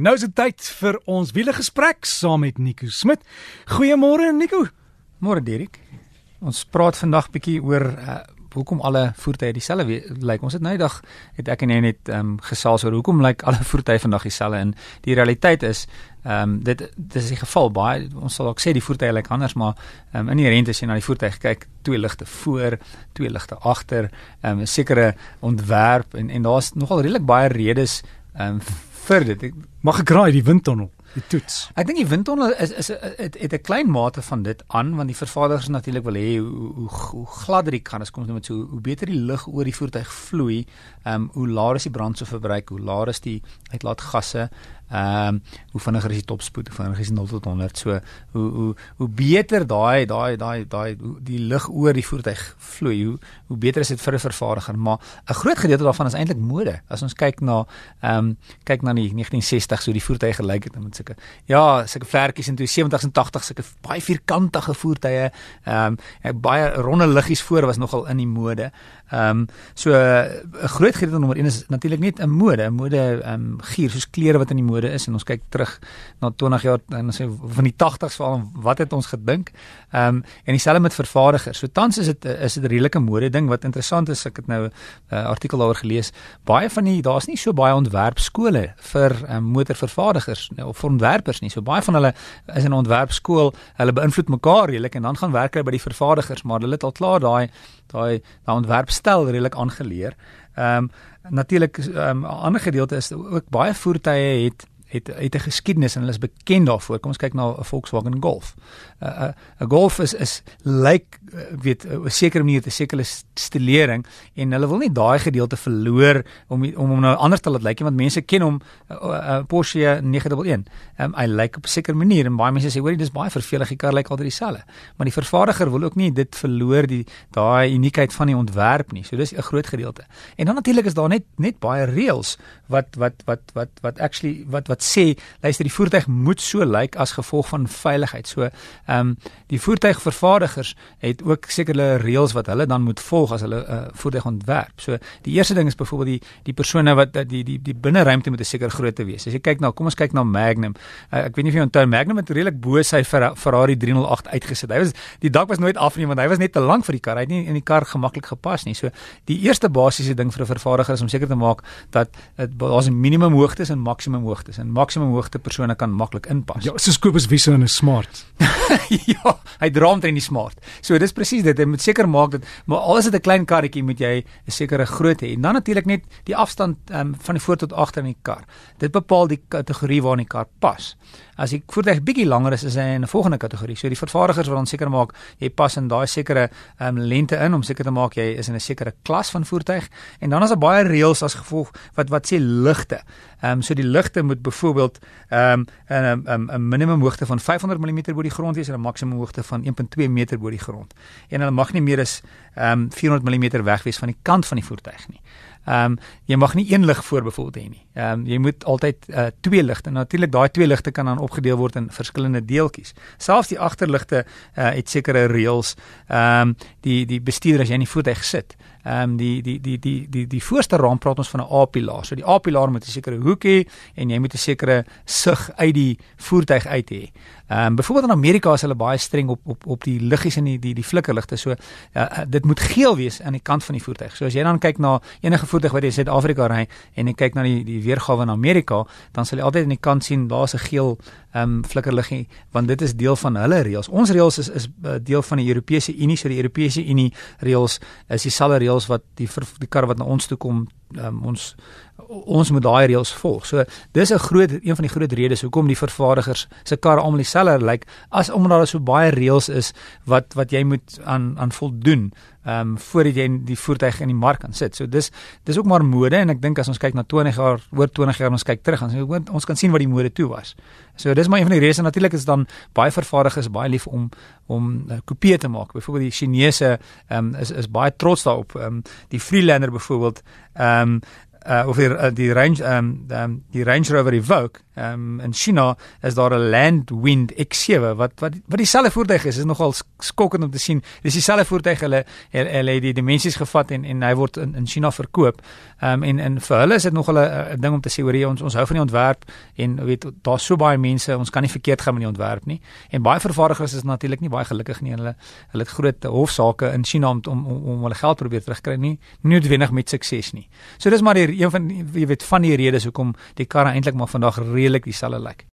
Nou is dit tyd vir ons wiele gesprek saam met Nico Smit. Goeiemôre Nico. Môre Dirk. Ons praat vandag bietjie oor uh, hoekom alle voertuie dieselfde lyk. Like, ons het nou eendag het ek en jy net ehm um, gesels oor hoekom lyk like alle voertuie vandag dieselfde en die realiteit is ehm um, dit dis die geval baie ons sal ook sê die voertuie lyk like anders maar ehm um, inherënt as jy na die voertuig kyk, twee ligte voor, twee ligte agter, ehm um, 'n sekere ontwerp en en daar's nogal redelik baie redes ehm um, vir dit. Ek mag ek raai die windtunnel, die toets. Ek dink die windtunnel is is het, 'n klein mate van dit aan want die vervaardigers natuurlik wil hê hoe hoe, hoe gladder die kan as kom ons nou met so hoe beter die lug oor die voertuig vloei, ehm um, hoe laer is die brandstofverbruik, hoe laer is die uitlaatgasse Ehm um, hoe vinniger is die topspoed, hoe vinniger is die 0 tot 100. So hoe hoe hoe beter daai daai daai daai die lug oor die voertuig vloei, hoe hoe beter is dit vir 'n vervaardiger. Maar 'n groot gedeelte daarvan is eintlik mode. As ons kyk na ehm um, kyk na die 1960s hoe die voertuie gelyk het met sulke ja, sulke vlekkies en toe 70s en 80s sulke baie vierkantige voertuie. Ehm um, baie ronde liggies voor was nogal in die mode. Ehm um, so 'n groot gedeelte nommer 1 is natuurlik net 'n mode, 'n mode ehm um, gier soos klere wat in die mode is en ons kyk terug na 20 jaar en ons sê van die 80s veral wat het ons gedink? Ehm um, en dieselfde met vervaardigers. So tans is dit is dit 'n redelike mode ding wat interessant is ek het nou 'n uh, artikel daaroor gelees. Baie van die daar's nie so baie ontwerpskole vir um, motorvervaardigers nou, of vir ontwerpers nie. So baie van hulle is in 'n ontwerpskool, hulle beïnvloed mekaar redelik en dan gaan werk hulle by die vervaardigers, maar hulle het al klaar daai daai daai ontwerpstyl redelik aangeleer. Ehm um, natuurlik ehm um, 'n ander gedeelte is ook baie voertuie het het het 'n geskiedenis en hulle is bekend daarvoor. Kom ons kyk na 'n Volkswagen Golf. 'n uh, 'n uh, Golf is is lyk like, uh, weet 'n sekere manier 'n sekere stilering en hulle wil nie daai gedeelte verloor om om hom nou anders te laat lyk nie want mense ken hom 'n uh, uh, Porsche 911. Um, hy lyk op 'n sekere manier en baie mense sê hoor dis baie vervelig die kar lyk altyd dieselfde. Maar die vervaardiger wil ook nie dit verloor die daai uniekheid van die ontwerp nie. So dis 'n groot gedeelte. En dan natuurlik is daar net net baie reëls wat wat wat wat wat actually wat wat wat sê luister die voertuig moet so lyk as gevolg van veiligheid. So ehm um, die voertuigvervaardigers het ook sekerre reëls wat hulle dan moet volg as hulle 'n uh, voertuig ontwerp. So die eerste ding is byvoorbeeld die die persone wat die die die binneruimte moet seker groot te wees. As jy kyk na kom ons kyk na Magnum. Uh, ek weet nie of jy onthou Magnum het redelik bo sy Ferrari 308 uitgesit. Hy was die dak was nooit af nie want hy was net te lank vir die kar. Hy het nie in die kar gemaklik gepas nie. So die eerste basiese ding vir 'n vervaardiger is om seker te maak dat daar's 'n minimum hoogtes en maksimum hoogtes en maksimum hoogte persone kan maklik inpas. Ja, soos Kobus Wiese in 'n smart. ja, hy droom teen die smart. So dis presies dit. Jy moet seker maak dat maar al is dit 'n klein karretjie moet jy 'n sekere grootte hê. En dan natuurlik net die afstand um, van die voor tot agter in die kar. Dit bepaal die kategorie waarin die kar pas. As die voertuig bietjie langer is, is hy in 'n volgende kategorie. So die vervaardigers wil dan seker maak jy pas in daai sekere um, lengte in om seker te maak jy is in 'n sekere klas van voertuig. En dan is daar baie reëls as gevolg wat wat sê ligte. Ehm um, so die ligte moet byvoorbeeld ehm um, 'n 'n 'n minimum hoogte van 500 mm bo die grond wees en 'n maksimum hoogte van 1.2 meter bo die grond. En hulle mag nie meer as ehm um, 400 mm weg wees van die kant van die voertuig nie. Ehm um, jy mag nie een lig voor byvoorbeeld hê nie. Ehm um, jy moet altyd uh, twee ligte. Natuurlik daai twee ligte kan dan opgedeel word in verskillende deeltjies. Selfs die agterligte uh, het sekere reëls. Ehm um, die die bestuurder as jy in die voertuig sit, ehm um, die die die die die die voorste raam praat ons van 'n A-pilaar. So die A-pilaar moet 'n sekere hoek hê en jy moet 'n sekere sig uit die voertuig uit hê. Ehm um, byvoorbeeld in Amerika is hulle baie streng op op op die liggies en die die die flikkerligte. So uh, dit moet geel wees aan die kant van die voertuig. So as jy dan kyk na enige voertuig wat jy in Suid-Afrika ry en jy kyk na die die weergawe in Amerika, dan sal jy altyd aan die kant sien daar's 'n geel ehm um, flikkerliggie want dit is deel van hulle reëls. Ons reëls is is uh, deel van die Europese Unie. So die Europese Unie reëls is dieselfde reëls wat die die kar wat na ons toe kom um, ons ons moet daai reëls volg. So dis 'n groot een van die groot redes hoekom die vervaardigers se karre almal dieselfde lyk like, as omdat daar so baie reëls is wat wat jy moet aan aan voldoen ehm um, voordat jy die voertuig in die mark kan sit. So dis dis ook maar mode en ek dink as ons kyk na 20 jaar, oor 20 jaar ons kyk terug, ons ons kan sien wat die mode toe was. So dis maar een van die redes natuurlik is dan baie vervaardigers baie lief om om uh, kopieë te maak. Byvoorbeeld die Chinese ehm um, is is baie trots daarop. Ehm um, die Freelander byvoorbeeld ehm um, uh of die uh, die Range ehm um, die Range Rover Evoque Ehm um, in China is daar 'n Landwind X7 wat wat wat dieselfde voertuig is. Dit is nogal skokkend om te sien. Dis dieselfde voertuig hulle hulle het die dimensies gevat en en hy word in in China verkoop. Ehm um, en en vir hulle is dit nogal 'n ding om te sê hoor jy ons ons hou van die ontwerp en weet daar's so baie mense, ons kan nie verkeerd gaan met die ontwerp nie. En baie vervaardigers is natuurlik nie baie gelukkig nie. Hulle hulle het groot hofsaake in China om om om, om hulle geld probeer terugkry nie. Nie noodwendig met sukses nie. So dis maar die een van jy weet van die redes hoekom die karre eintlik maar vandag redelik dieselfde lyk.